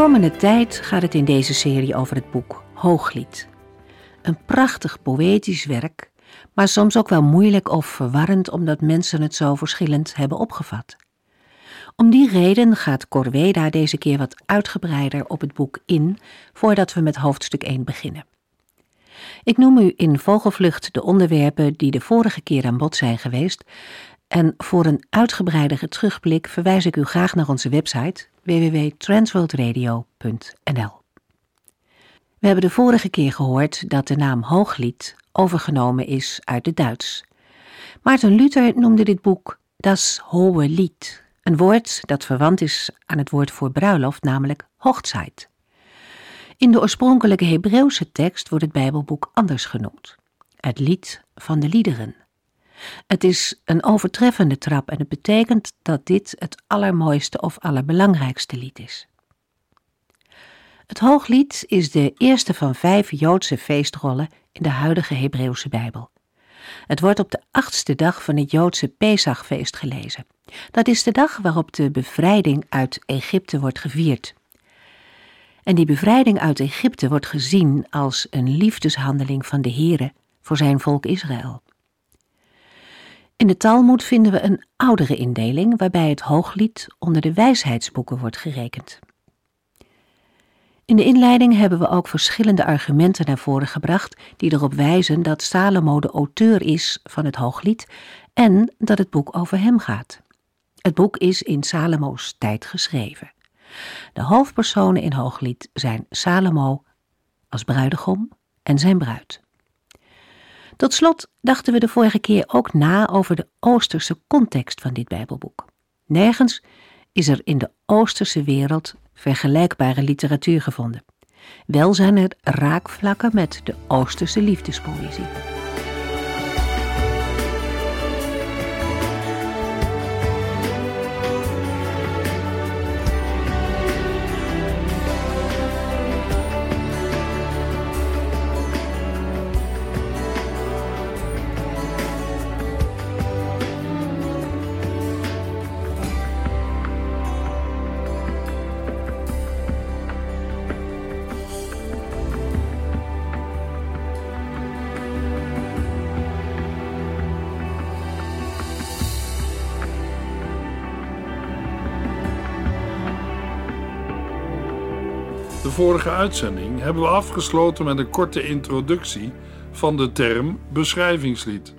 Komende tijd gaat het in deze serie over het boek Hooglied. Een prachtig poëtisch werk, maar soms ook wel moeilijk of verwarrend omdat mensen het zo verschillend hebben opgevat. Om die reden gaat Corveda deze keer wat uitgebreider op het boek in voordat we met hoofdstuk 1 beginnen. Ik noem u in vogelvlucht de onderwerpen die de vorige keer aan bod zijn geweest en voor een uitgebreidere terugblik verwijs ik u graag naar onze website www.transworldradio.nl. We hebben de vorige keer gehoord dat de naam Hooglied overgenomen is uit het Duits. Maarten Luther noemde dit boek Das Hohe Lied, een woord dat verwant is aan het woord voor bruiloft, namelijk Hochzeit. In de oorspronkelijke Hebreeuwse tekst wordt het Bijbelboek anders genoemd: het lied van de liederen. Het is een overtreffende trap en het betekent dat dit het allermooiste of allerbelangrijkste lied is. Het Hooglied is de eerste van vijf Joodse feestrollen in de huidige Hebreeuwse Bijbel. Het wordt op de achtste dag van het Joodse Pesachfeest gelezen. Dat is de dag waarop de bevrijding uit Egypte wordt gevierd. En die bevrijding uit Egypte wordt gezien als een liefdeshandeling van de Here voor zijn volk Israël. In de Talmud vinden we een oudere indeling waarbij het Hooglied onder de wijsheidsboeken wordt gerekend. In de inleiding hebben we ook verschillende argumenten naar voren gebracht die erop wijzen dat Salomo de auteur is van het Hooglied en dat het boek over hem gaat. Het boek is in Salomo's tijd geschreven. De hoofdpersonen in Hooglied zijn Salomo als bruidegom en zijn bruid. Tot slot dachten we de vorige keer ook na over de Oosterse context van dit Bijbelboek. Nergens is er in de Oosterse wereld vergelijkbare literatuur gevonden. Wel zijn er raakvlakken met de Oosterse liefdespoëzie. Vorige uitzending hebben we afgesloten met een korte introductie van de term beschrijvingslied.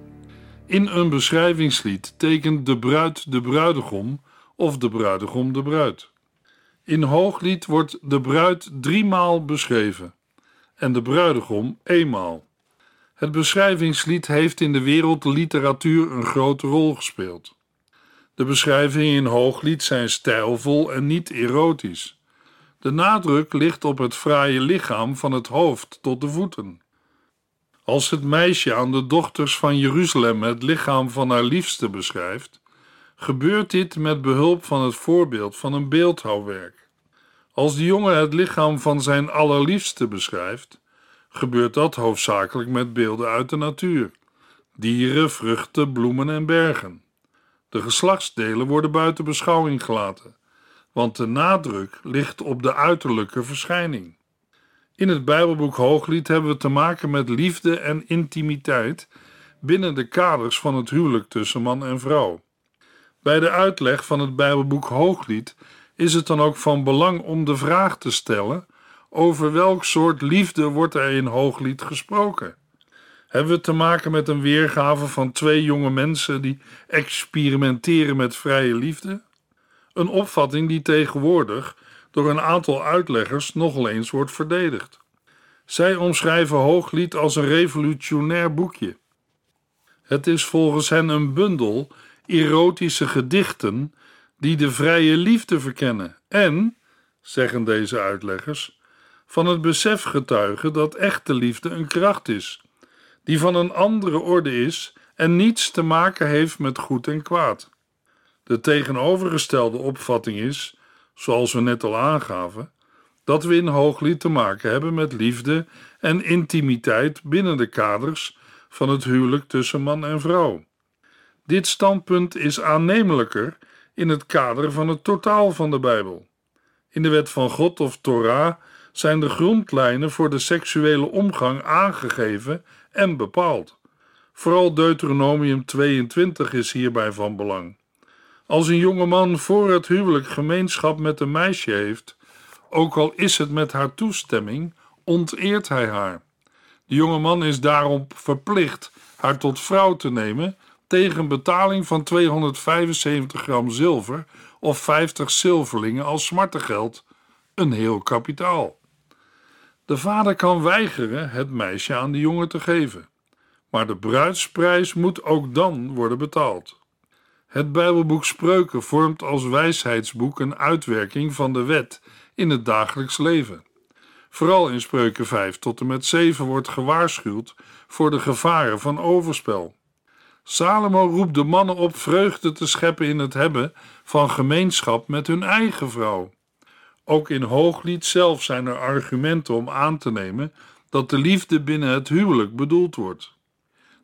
In een beschrijvingslied tekent de bruid de bruidegom of de bruidegom de bruid. In hooglied wordt de bruid driemaal beschreven en de bruidegom eenmaal. Het beschrijvingslied heeft in de wereldliteratuur een grote rol gespeeld. De beschrijvingen in hooglied zijn stijlvol en niet erotisch. De nadruk ligt op het fraaie lichaam van het hoofd tot de voeten. Als het meisje aan de dochters van Jeruzalem het lichaam van haar liefste beschrijft, gebeurt dit met behulp van het voorbeeld van een beeldhouwwerk. Als de jongen het lichaam van zijn allerliefste beschrijft, gebeurt dat hoofdzakelijk met beelden uit de natuur: dieren, vruchten, bloemen en bergen. De geslachtsdelen worden buiten beschouwing gelaten want de nadruk ligt op de uiterlijke verschijning. In het Bijbelboek Hooglied hebben we te maken met liefde en intimiteit binnen de kaders van het huwelijk tussen man en vrouw. Bij de uitleg van het Bijbelboek Hooglied is het dan ook van belang om de vraag te stellen: over welk soort liefde wordt er in Hooglied gesproken? Hebben we te maken met een weergave van twee jonge mensen die experimenteren met vrije liefde? Een opvatting die tegenwoordig door een aantal uitleggers nogal eens wordt verdedigd. Zij omschrijven Hooglied als een revolutionair boekje. Het is volgens hen een bundel erotische gedichten die de vrije liefde verkennen en zeggen deze uitleggers, van het besef getuigen dat echte liefde een kracht is, die van een andere orde is en niets te maken heeft met goed en kwaad. De tegenovergestelde opvatting is, zoals we net al aangaven, dat we in Hooglied te maken hebben met liefde en intimiteit binnen de kaders van het huwelijk tussen man en vrouw. Dit standpunt is aannemelijker in het kader van het totaal van de Bijbel. In de wet van God of Torah zijn de grondlijnen voor de seksuele omgang aangegeven en bepaald. Vooral Deuteronomium 22 is hierbij van belang. Als een jonge man voor het huwelijk gemeenschap met een meisje heeft, ook al is het met haar toestemming, onteert hij haar. De jonge man is daarom verplicht haar tot vrouw te nemen tegen betaling van 275 gram zilver of 50 zilverlingen als smartengeld, een heel kapitaal. De vader kan weigeren het meisje aan de jongen te geven, maar de bruidsprijs moet ook dan worden betaald. Het Bijbelboek Spreuken vormt als wijsheidsboek een uitwerking van de wet in het dagelijks leven. Vooral in Spreuken 5 tot en met 7 wordt gewaarschuwd voor de gevaren van overspel. Salomo roept de mannen op vreugde te scheppen in het hebben van gemeenschap met hun eigen vrouw. Ook in Hooglied zelf zijn er argumenten om aan te nemen dat de liefde binnen het huwelijk bedoeld wordt.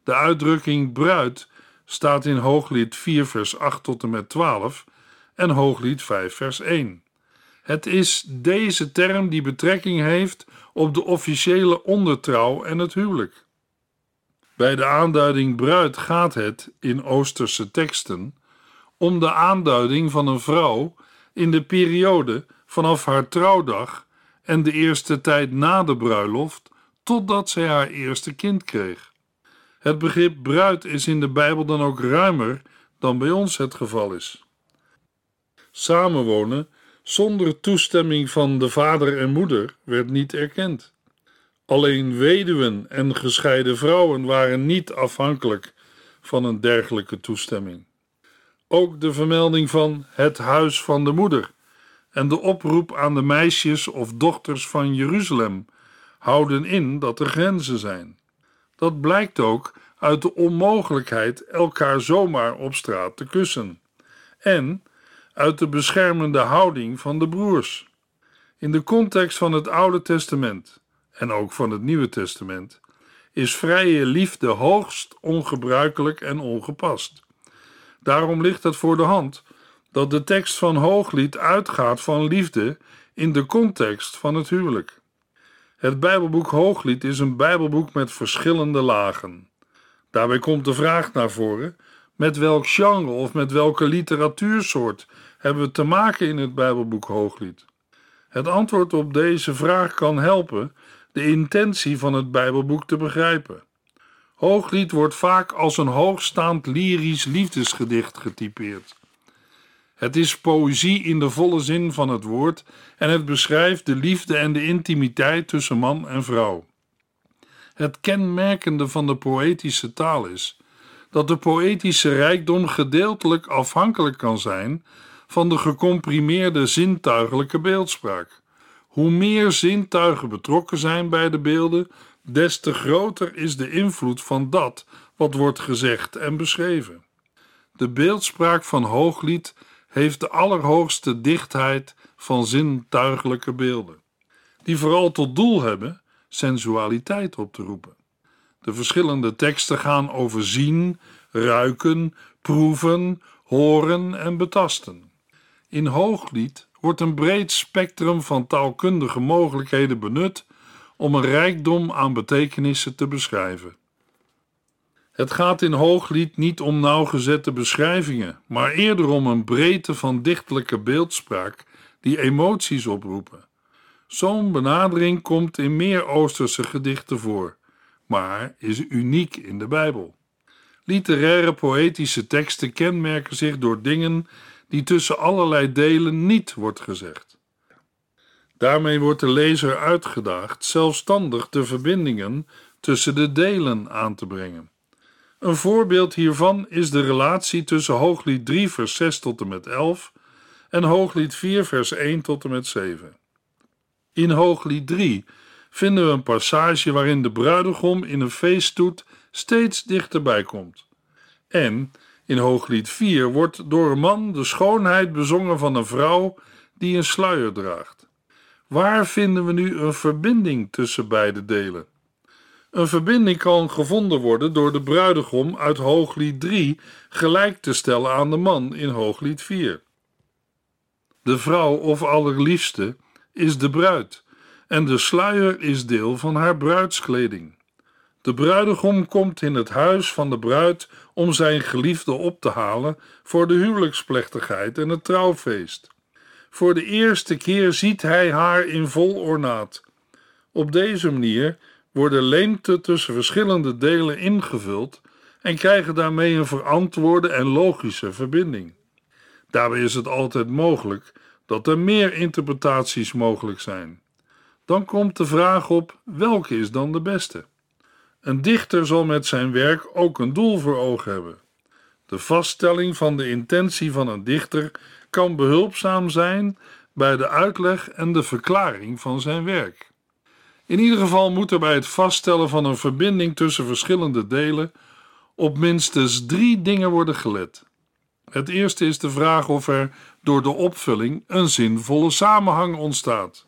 De uitdrukking bruid staat in Hooglied 4 vers 8 tot en met 12 en Hooglied 5 vers 1. Het is deze term die betrekking heeft op de officiële ondertrouw en het huwelijk. Bij de aanduiding bruid gaat het, in Oosterse teksten, om de aanduiding van een vrouw in de periode vanaf haar trouwdag en de eerste tijd na de bruiloft, totdat zij haar eerste kind kreeg. Het begrip bruid is in de Bijbel dan ook ruimer dan bij ons het geval is. Samenwonen zonder toestemming van de vader en moeder werd niet erkend. Alleen weduwen en gescheiden vrouwen waren niet afhankelijk van een dergelijke toestemming. Ook de vermelding van het huis van de moeder en de oproep aan de meisjes of dochters van Jeruzalem houden in dat er grenzen zijn. Dat blijkt ook uit de onmogelijkheid elkaar zomaar op straat te kussen en uit de beschermende houding van de broers. In de context van het Oude Testament en ook van het Nieuwe Testament is vrije liefde hoogst ongebruikelijk en ongepast. Daarom ligt het voor de hand dat de tekst van Hooglied uitgaat van liefde in de context van het huwelijk. Het Bijbelboek Hooglied is een Bijbelboek met verschillende lagen. Daarbij komt de vraag naar voren: met welk genre of met welke literatuursoort hebben we te maken in het Bijbelboek Hooglied? Het antwoord op deze vraag kan helpen de intentie van het Bijbelboek te begrijpen. Hooglied wordt vaak als een hoogstaand lyrisch liefdesgedicht getypeerd. Het is poëzie in de volle zin van het woord en het beschrijft de liefde en de intimiteit tussen man en vrouw. Het kenmerkende van de poëtische taal is dat de poëtische rijkdom gedeeltelijk afhankelijk kan zijn van de gecomprimeerde zintuigelijke beeldspraak. Hoe meer zintuigen betrokken zijn bij de beelden, des te groter is de invloed van dat wat wordt gezegd en beschreven. De beeldspraak van Hooglied heeft de allerhoogste dichtheid van zintuigelijke beelden, die vooral tot doel hebben sensualiteit op te roepen. De verschillende teksten gaan over zien, ruiken, proeven, horen en betasten. In Hooglied wordt een breed spectrum van taalkundige mogelijkheden benut om een rijkdom aan betekenissen te beschrijven. Het gaat in Hooglied niet om nauwgezette beschrijvingen, maar eerder om een breedte van dichtelijke beeldspraak die emoties oproepen. Zo'n benadering komt in meer Oosterse gedichten voor, maar is uniek in de Bijbel. Literaire poëtische teksten kenmerken zich door dingen die tussen allerlei delen niet wordt gezegd. Daarmee wordt de lezer uitgedaagd zelfstandig de verbindingen tussen de delen aan te brengen. Een voorbeeld hiervan is de relatie tussen Hooglied 3 vers 6 tot en met 11 en Hooglied 4, vers 1 tot en met 7. In Hooglied 3 vinden we een passage waarin de bruidegom in een feeststoet steeds dichterbij komt. En in Hooglied 4 wordt door een man de schoonheid bezongen van een vrouw die een sluier draagt. Waar vinden we nu een verbinding tussen beide delen? Een verbinding kan gevonden worden door de bruidegom uit Hooglied 3 gelijk te stellen aan de man in Hooglied 4. De vrouw of allerliefste is de bruid en de sluier is deel van haar bruidskleding. De bruidegom komt in het huis van de bruid om zijn geliefde op te halen voor de huwelijksplechtigheid en het trouwfeest. Voor de eerste keer ziet hij haar in vol ornaat. Op deze manier worden leemte tussen verschillende delen ingevuld en krijgen daarmee een verantwoorde en logische verbinding. Daarbij is het altijd mogelijk dat er meer interpretaties mogelijk zijn. Dan komt de vraag op: welke is dan de beste? Een dichter zal met zijn werk ook een doel voor ogen hebben. De vaststelling van de intentie van een dichter kan behulpzaam zijn bij de uitleg en de verklaring van zijn werk. In ieder geval moet er bij het vaststellen van een verbinding tussen verschillende delen op minstens drie dingen worden gelet. Het eerste is de vraag of er door de opvulling een zinvolle samenhang ontstaat.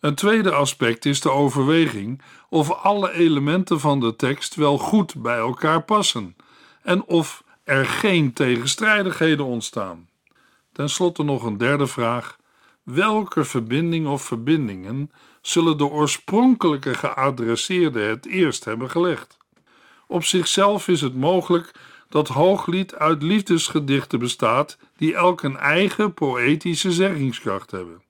Een tweede aspect is de overweging of alle elementen van de tekst wel goed bij elkaar passen en of er geen tegenstrijdigheden ontstaan. Ten slotte nog een derde vraag: welke verbinding of verbindingen zullen de oorspronkelijke geadresseerden het eerst hebben gelegd? Op zichzelf is het mogelijk dat Hooglied uit liefdesgedichten bestaat die elk een eigen poëtische zeggingskracht hebben.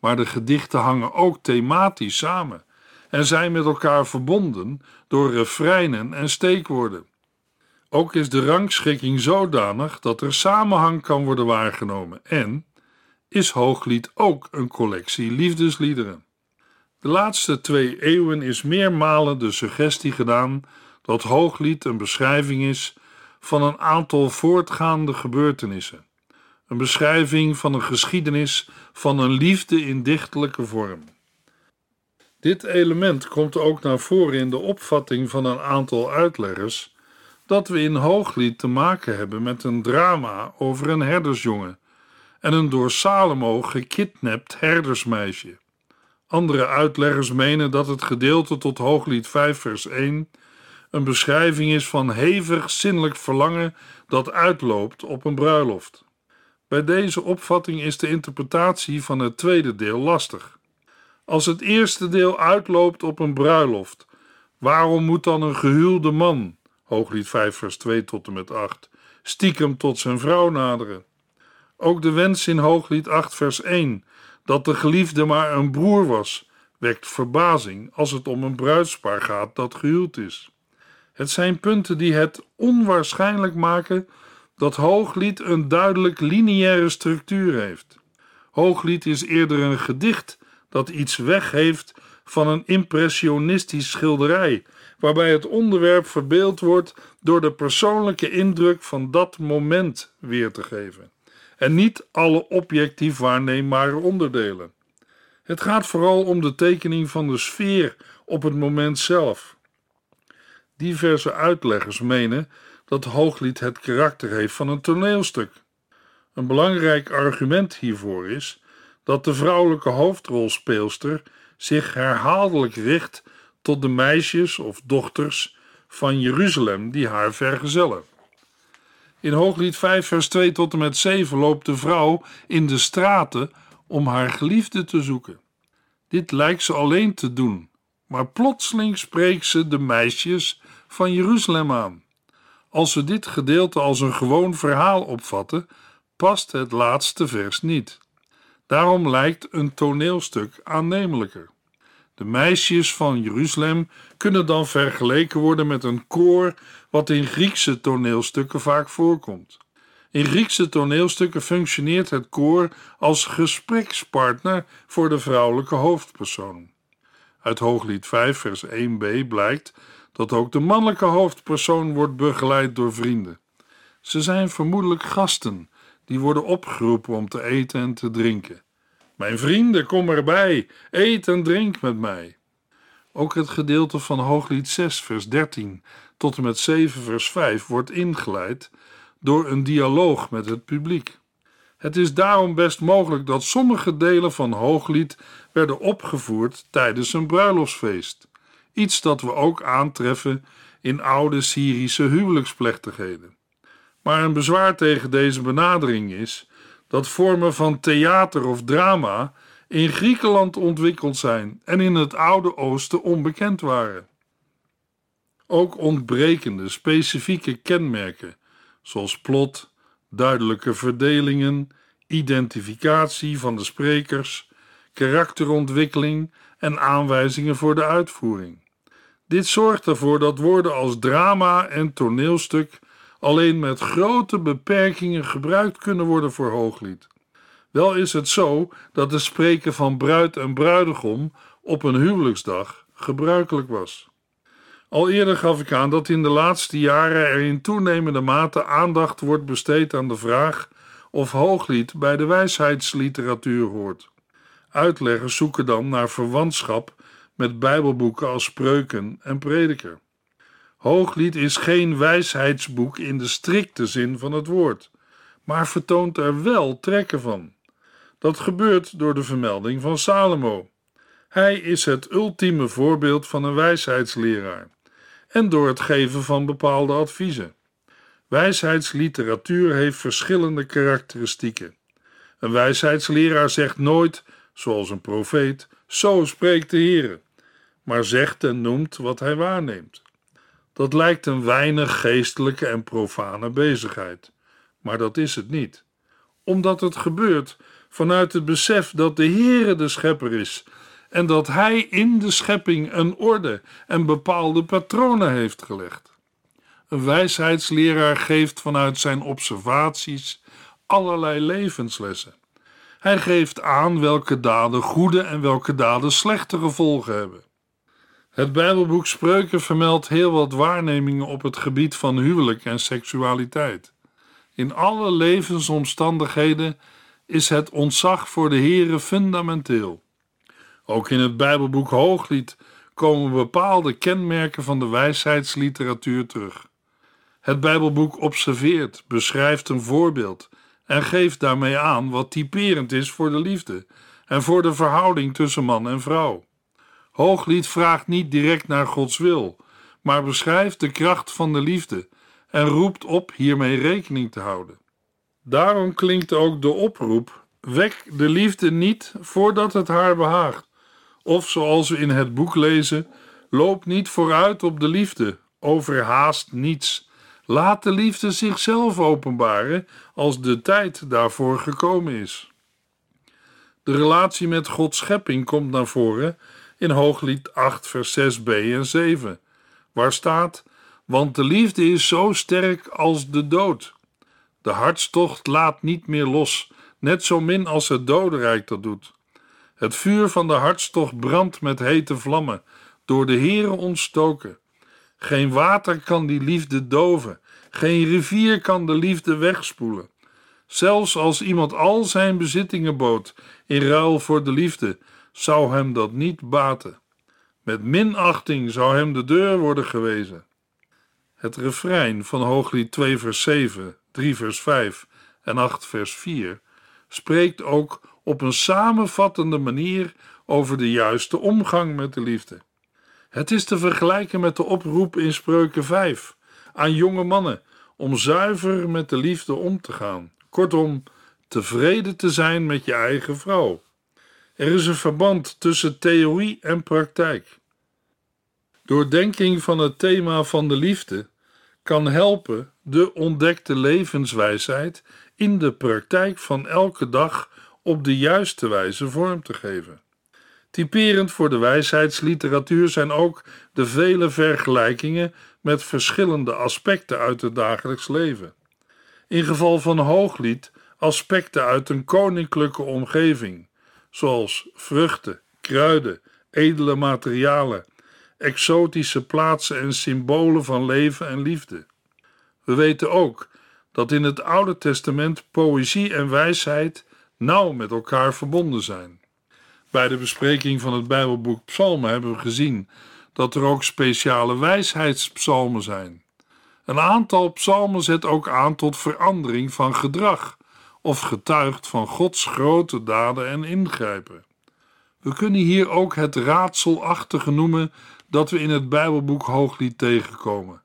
Maar de gedichten hangen ook thematisch samen en zijn met elkaar verbonden door refreinen en steekwoorden. Ook is de rangschikking zodanig dat er samenhang kan worden waargenomen en is Hooglied ook een collectie liefdesliederen. De laatste twee eeuwen is meermalen de suggestie gedaan dat Hooglied een beschrijving is van een aantal voortgaande gebeurtenissen, een beschrijving van een geschiedenis van een liefde in dichtelijke vorm. Dit element komt ook naar voren in de opvatting van een aantal uitleggers dat we in Hooglied te maken hebben met een drama over een herdersjongen en een door Salomo gekidnapt herdersmeisje. Andere uitleggers menen dat het gedeelte tot Hooglied 5 vers 1 een beschrijving is van hevig zinnelijk verlangen dat uitloopt op een bruiloft. Bij deze opvatting is de interpretatie van het tweede deel lastig. Als het eerste deel uitloopt op een bruiloft, waarom moet dan een gehuwde man, Hooglied 5 vers 2 tot en met 8, stiekem tot zijn vrouw naderen? Ook de wens in Hooglied 8 vers 1 dat de geliefde maar een broer was, wekt verbazing als het om een bruidspaar gaat dat gehuwd is. Het zijn punten die het onwaarschijnlijk maken dat Hooglied een duidelijk lineaire structuur heeft. Hooglied is eerder een gedicht dat iets weggeeft van een impressionistisch schilderij, waarbij het onderwerp verbeeld wordt door de persoonlijke indruk van dat moment weer te geven, en niet alle objectief waarneembare onderdelen. Het gaat vooral om de tekening van de sfeer op het moment zelf. Diverse uitleggers menen dat Hooglied het karakter heeft van een toneelstuk. Een belangrijk argument hiervoor is dat de vrouwelijke hoofdrolspeelster zich herhaaldelijk richt tot de meisjes of dochters van Jeruzalem die haar vergezellen. In Hooglied 5, vers 2 tot en met 7 loopt de vrouw in de straten om haar geliefde te zoeken. Dit lijkt ze alleen te doen, maar plotseling spreekt ze de meisjes van Jeruzalem aan. Als we dit gedeelte als een gewoon verhaal opvatten, past het laatste vers niet. Daarom lijkt een toneelstuk aannemelijker. De meisjes van Jeruzalem kunnen dan vergeleken worden met een koor wat in Griekse toneelstukken vaak voorkomt. In Griekse toneelstukken functioneert het koor als gesprekspartner voor de vrouwelijke hoofdpersoon. Uit Hooglied 5, vers 1b blijkt dat ook de mannelijke hoofdpersoon wordt begeleid door vrienden. Ze zijn vermoedelijk gasten die worden opgeroepen om te eten en te drinken. Mijn vrienden, kom erbij, eet en drink met mij. Ook het gedeelte van Hooglied 6, vers 13 tot en met 7, vers 5 wordt ingeleid door een dialoog met het publiek. Het is daarom best mogelijk dat sommige delen van Hooglied werden opgevoerd tijdens een bruiloftsfeest, iets dat we ook aantreffen in oude Syrische huwelijksplechtigheden. Maar een bezwaar tegen deze benadering is dat vormen van theater of drama in Griekenland ontwikkeld zijn en in het Oude Oosten onbekend waren. Ook ontbrekende specifieke kenmerken, zoals plot, duidelijke verdelingen, identificatie van de sprekers, karakterontwikkeling en aanwijzingen voor de uitvoering. Dit zorgt ervoor dat woorden als drama en toneelstuk alleen met grote beperkingen gebruikt kunnen worden voor hooglied. Wel is het zo dat het spreken van bruid en bruidegom op een huwelijksdag gebruikelijk was. Al eerder gaf ik aan dat in de laatste jaren er in toenemende mate aandacht wordt besteed aan de vraag of hooglied bij de wijsheidsliteratuur hoort. Uitleggers zoeken dan naar verwantschap met Bijbelboeken als Spreuken en Prediker. Hooglied is geen wijsheidsboek in de strikte zin van het woord, maar vertoont er wel trekken van. Dat gebeurt door de vermelding van Salomo. Hij is het ultieme voorbeeld van een wijsheidsleraar en door het geven van bepaalde adviezen. Wijsheidsliteratuur heeft verschillende karakteristieken. Een wijsheidsleraar zegt nooit, zoals een profeet, zo spreekt de Heer, maar zegt en noemt wat hij waarneemt. Dat lijkt een weinig geestelijke en profane bezigheid, maar dat is het niet, omdat het gebeurt vanuit het besef dat de Heere de schepper is en dat Hij in de schepping een orde en bepaalde patronen heeft gelegd. Een wijsheidsleraar geeft vanuit zijn observaties allerlei levenslessen. Hij geeft aan welke daden goede en welke daden slechte gevolgen hebben. Het Bijbelboek Spreuken vermeldt heel wat waarnemingen op het gebied van huwelijk en seksualiteit. In alle levensomstandigheden is het ontzag voor de Heere fundamenteel. Ook in het Bijbelboek Hooglied komen bepaalde kenmerken van de wijsheidsliteratuur terug. Het Bijbelboek observeert, beschrijft een voorbeeld en geeft daarmee aan wat typerend is voor de liefde en voor de verhouding tussen man en vrouw. Hooglied vraagt niet direct naar Gods wil, maar beschrijft de kracht van de liefde en roept op hiermee rekening te houden. Daarom klinkt ook de oproep: wek de liefde niet voordat het haar behaagt. Of zoals we in het boek lezen: loop niet vooruit op de liefde, overhaast niets. Laat de liefde zichzelf openbaren als de tijd daarvoor gekomen is. De relatie met Gods schepping komt naar voren in Hooglied 8, vers 6b en 7, waar staat: Want de liefde is zo sterk als de dood. De hartstocht laat niet meer los, net zo min als het dodenrijk dat doet. Het vuur van de hartstocht brandt met hete vlammen, door de Heere ontstoken. Geen water kan die liefde doven, geen rivier kan de liefde wegspoelen. Zelfs als iemand al zijn bezittingen bood in ruil voor de liefde, zou hem dat niet baten. Met minachting zou hem de deur worden gewezen. Het refrein van Hooglied 2 vers 7, 3 vers 5 en 8 vers 4 spreekt ook op een samenvattende manier over de juiste omgang met de liefde. Het is te vergelijken met de oproep in Spreuken 5 aan jonge mannen om zuiver met de liefde om te gaan. Kortom, tevreden te zijn met je eigen vrouw. Er is een verband tussen theorie en praktijk. Doordenking van het thema van de liefde kan helpen de ontdekte levenswijsheid in de praktijk van elke dag op de juiste wijze vorm te geven. Typerend voor de wijsheidsliteratuur zijn ook de vele vergelijkingen met verschillende aspecten uit het dagelijks leven. In geval van Hooglied aspecten uit een koninklijke omgeving, zoals vruchten, kruiden, edele materialen, exotische plaatsen en symbolen van leven en liefde. We weten ook dat in het Oude Testament poëzie en wijsheid nauw met elkaar verbonden zijn. Bij de bespreking van het Bijbelboek Psalmen hebben we gezien dat er ook speciale wijsheidspsalmen zijn. Een aantal psalmen zet ook aan tot verandering van gedrag of getuigt van Gods grote daden en ingrijpen. We kunnen hier ook het raadselachtige noemen dat we in het Bijbelboek Hooglied tegenkomen.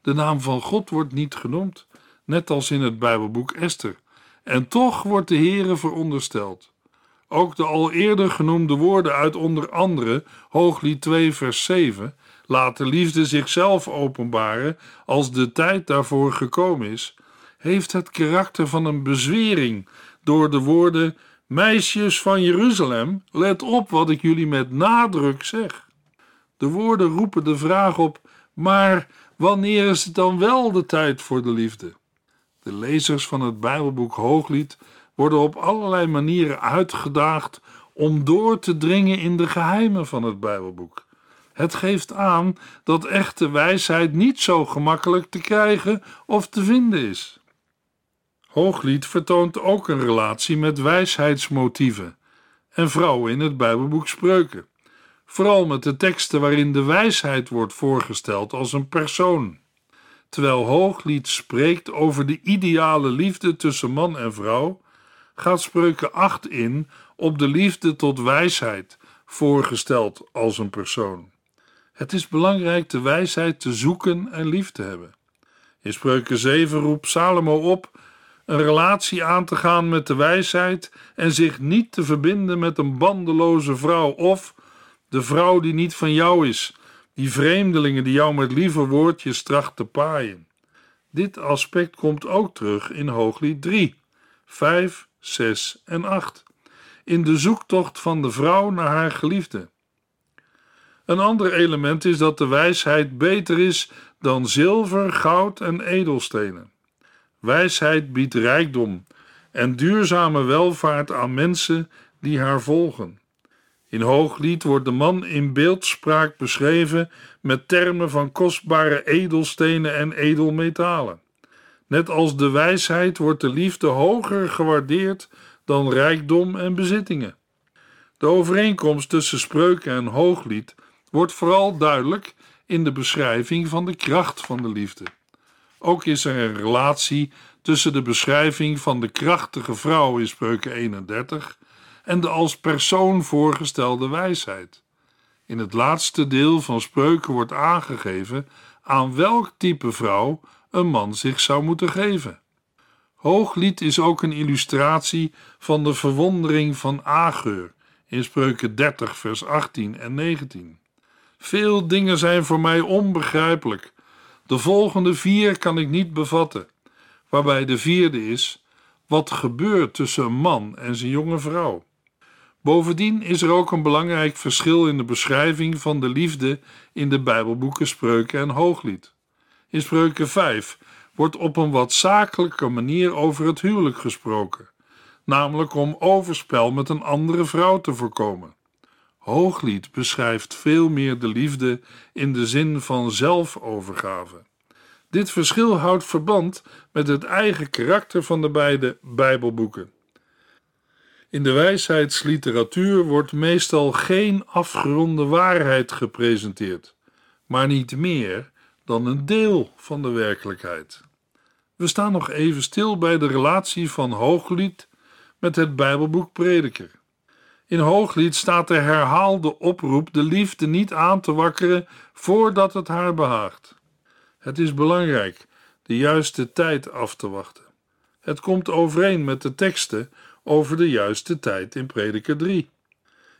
De naam van God wordt niet genoemd, net als in het Bijbelboek Esther, en toch wordt de Heere verondersteld. Ook de al eerder genoemde woorden uit onder andere Hooglied 2 vers 7 laat de liefde zichzelf openbaren als de tijd daarvoor gekomen is, heeft het karakter van een bezwering door de woorden Meisjes van Jeruzalem, let op wat ik jullie met nadruk zeg. De woorden roepen de vraag op, maar wanneer is het dan wel de tijd voor de liefde? De lezers van het Bijbelboek Hooglied worden op allerlei manieren uitgedaagd om door te dringen in de geheimen van het Bijbelboek. Het geeft aan dat echte wijsheid niet zo gemakkelijk te krijgen of te vinden is. Hooglied vertoont ook een relatie met wijsheidsmotieven en vrouwen in het Bijbelboek Spreuken, vooral met de teksten waarin de wijsheid wordt voorgesteld als een persoon. Terwijl Hooglied spreekt over de ideale liefde tussen man en vrouw, gaat Spreuken 8 in op de liefde tot wijsheid, voorgesteld als een persoon. Het is belangrijk de wijsheid te zoeken en lief te hebben. In Spreuken 7 roept Salomo op een relatie aan te gaan met de wijsheid en zich niet te verbinden met een bandeloze vrouw of de vrouw die niet van jou is, die vreemdelingen die jou met lieve woordjes tracht te paaien. Dit aspect komt ook terug in Hooglied 3, 5, 6 en 8, in de zoektocht van de vrouw naar haar geliefde. Een ander element is dat de wijsheid beter is dan zilver, goud en edelstenen. Wijsheid biedt rijkdom en duurzame welvaart aan mensen die haar volgen. In Hooglied wordt de man in beeldspraak beschreven met termen van kostbare edelstenen en edelmetalen. Net als de wijsheid wordt de liefde hoger gewaardeerd dan rijkdom en bezittingen. De overeenkomst tussen spreuken en hooglied wordt vooral duidelijk in de beschrijving van de kracht van de liefde. Ook is er een relatie tussen de beschrijving van de krachtige vrouw in Spreuken 31 en de als persoon voorgestelde wijsheid. In het laatste deel van Spreuken wordt aangegeven aan welk type vrouw een man zich zou moeten geven. Hooglied is ook een illustratie van de verwondering van Ageur in Spreuken 30, vers 18 en 19. Veel dingen zijn voor mij onbegrijpelijk. De volgende vier kan ik niet bevatten, waarbij de vierde is: wat gebeurt tussen een man en zijn jonge vrouw. Bovendien is er ook een belangrijk verschil in de beschrijving van de liefde in de Bijbelboeken Spreuken en Hooglied. In Spreuken 5 wordt op een wat zakelijke manier over het huwelijk gesproken, namelijk om overspel met een andere vrouw te voorkomen. Hooglied beschrijft veel meer de liefde in de zin van zelfovergave. Dit verschil houdt verband met het eigen karakter van de beide Bijbelboeken. In de wijsheidsliteratuur wordt meestal geen afgeronde waarheid gepresenteerd, maar niet meer dan een deel van de werkelijkheid. We staan nog even stil bij de relatie van Hooglied met het Bijbelboek Prediker. In Hooglied staat de herhaalde oproep de liefde niet aan te wakkeren voordat het haar behaagt. Het is belangrijk de juiste tijd af te wachten. Het komt overeen met de teksten over de juiste tijd in Prediker 3.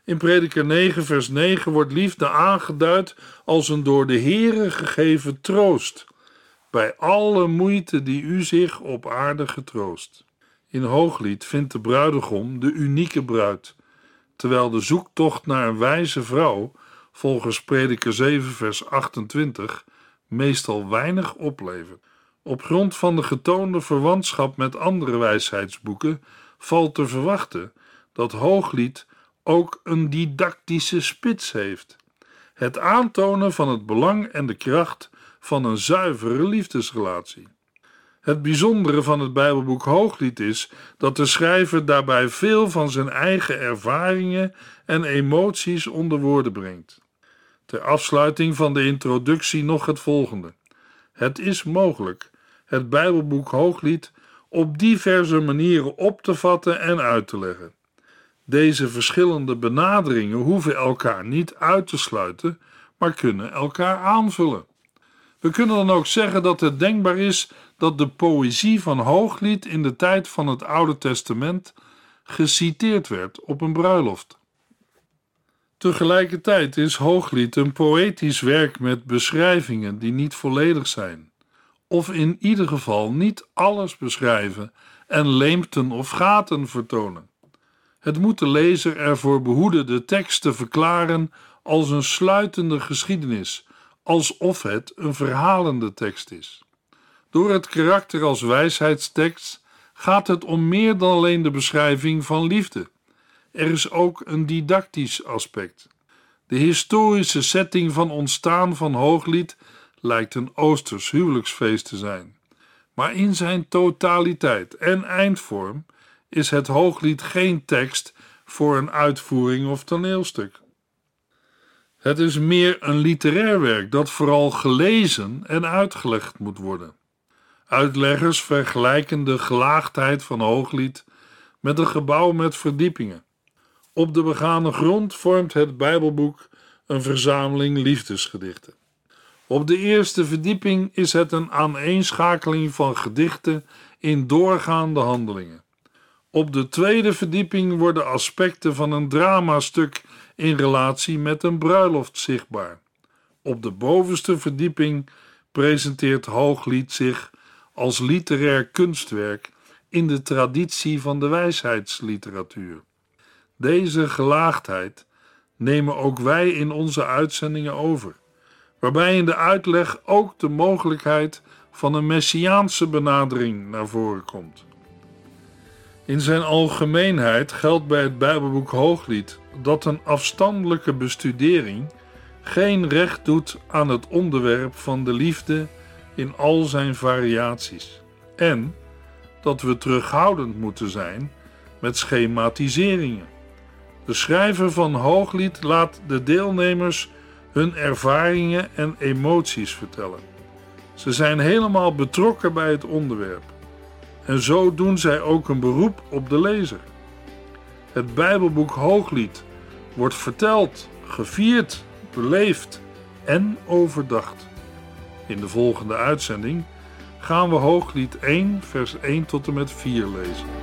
In Prediker 9, vers 9 wordt liefde aangeduid als een door de Heere gegeven troost, bij alle moeite die u zich op aarde getroost. In Hooglied vindt de bruidegom de unieke bruid, terwijl de zoektocht naar een wijze vrouw, volgens Prediker 7, vers 28, meestal weinig oplevert. Op grond van de getoonde verwantschap met andere wijsheidsboeken valt te verwachten dat Hooglied ook een didactische spits heeft: het aantonen van het belang en de kracht van een zuivere liefdesrelatie. Het bijzondere van het Bijbelboek Hooglied is dat de schrijver daarbij veel van zijn eigen ervaringen en emoties onder woorden brengt. Ter afsluiting van de introductie nog het volgende. Het is mogelijk het Bijbelboek Hooglied op diverse manieren op te vatten en uit te leggen. Deze verschillende benaderingen hoeven elkaar niet uit te sluiten, maar kunnen elkaar aanvullen. We kunnen dan ook zeggen dat het denkbaar is dat de poëzie van Hooglied in de tijd van het Oude Testament geciteerd werd op een bruiloft. Tegelijkertijd is Hooglied een poëtisch werk met beschrijvingen die niet volledig zijn, of in ieder geval niet alles beschrijven en leemten of gaten vertonen. Het moet de lezer ervoor behoeden de tekst te verklaren als een sluitende geschiedenis, alsof het een verhalende tekst is. Door het karakter als wijsheidstekst gaat het om meer dan alleen de beschrijving van liefde. Er is ook een didactisch aspect. De historische setting van ontstaan van Hooglied lijkt een Oosters huwelijksfeest te zijn. Maar in zijn totaliteit en eindvorm is het Hooglied geen tekst voor een uitvoering of toneelstuk. Het is meer een literair werk dat vooral gelezen en uitgelegd moet worden. Uitleggers vergelijken de gelaagdheid van Hooglied met een gebouw met verdiepingen. Op de begane grond vormt het Bijbelboek een verzameling liefdesgedichten. Op de eerste verdieping is het een aaneenschakeling van gedichten in doorgaande handelingen. Op de tweede verdieping worden aspecten van een dramastuk in relatie met een bruiloft zichtbaar. Op de bovenste verdieping presenteert Hooglied zich als literair kunstwerk in de traditie van de wijsheidsliteratuur. Deze gelaagdheid nemen ook wij in onze uitzendingen over, waarbij in de uitleg ook de mogelijkheid van een messiaanse benadering naar voren komt. In zijn algemeenheid geldt bij het Bijbelboek Hooglied dat een afstandelijke bestudering geen recht doet aan het onderwerp van de liefde in al zijn variaties en dat we terughoudend moeten zijn met schematiseringen. De schrijver van Hooglied laat de deelnemers hun ervaringen en emoties vertellen. Ze zijn helemaal betrokken bij het onderwerp en zo doen zij ook een beroep op de lezer. Het Bijbelboek Hooglied wordt verteld, gevierd, beleefd en overdacht. In de volgende uitzending gaan we Hooglied 1, vers 1 tot en met 4 lezen.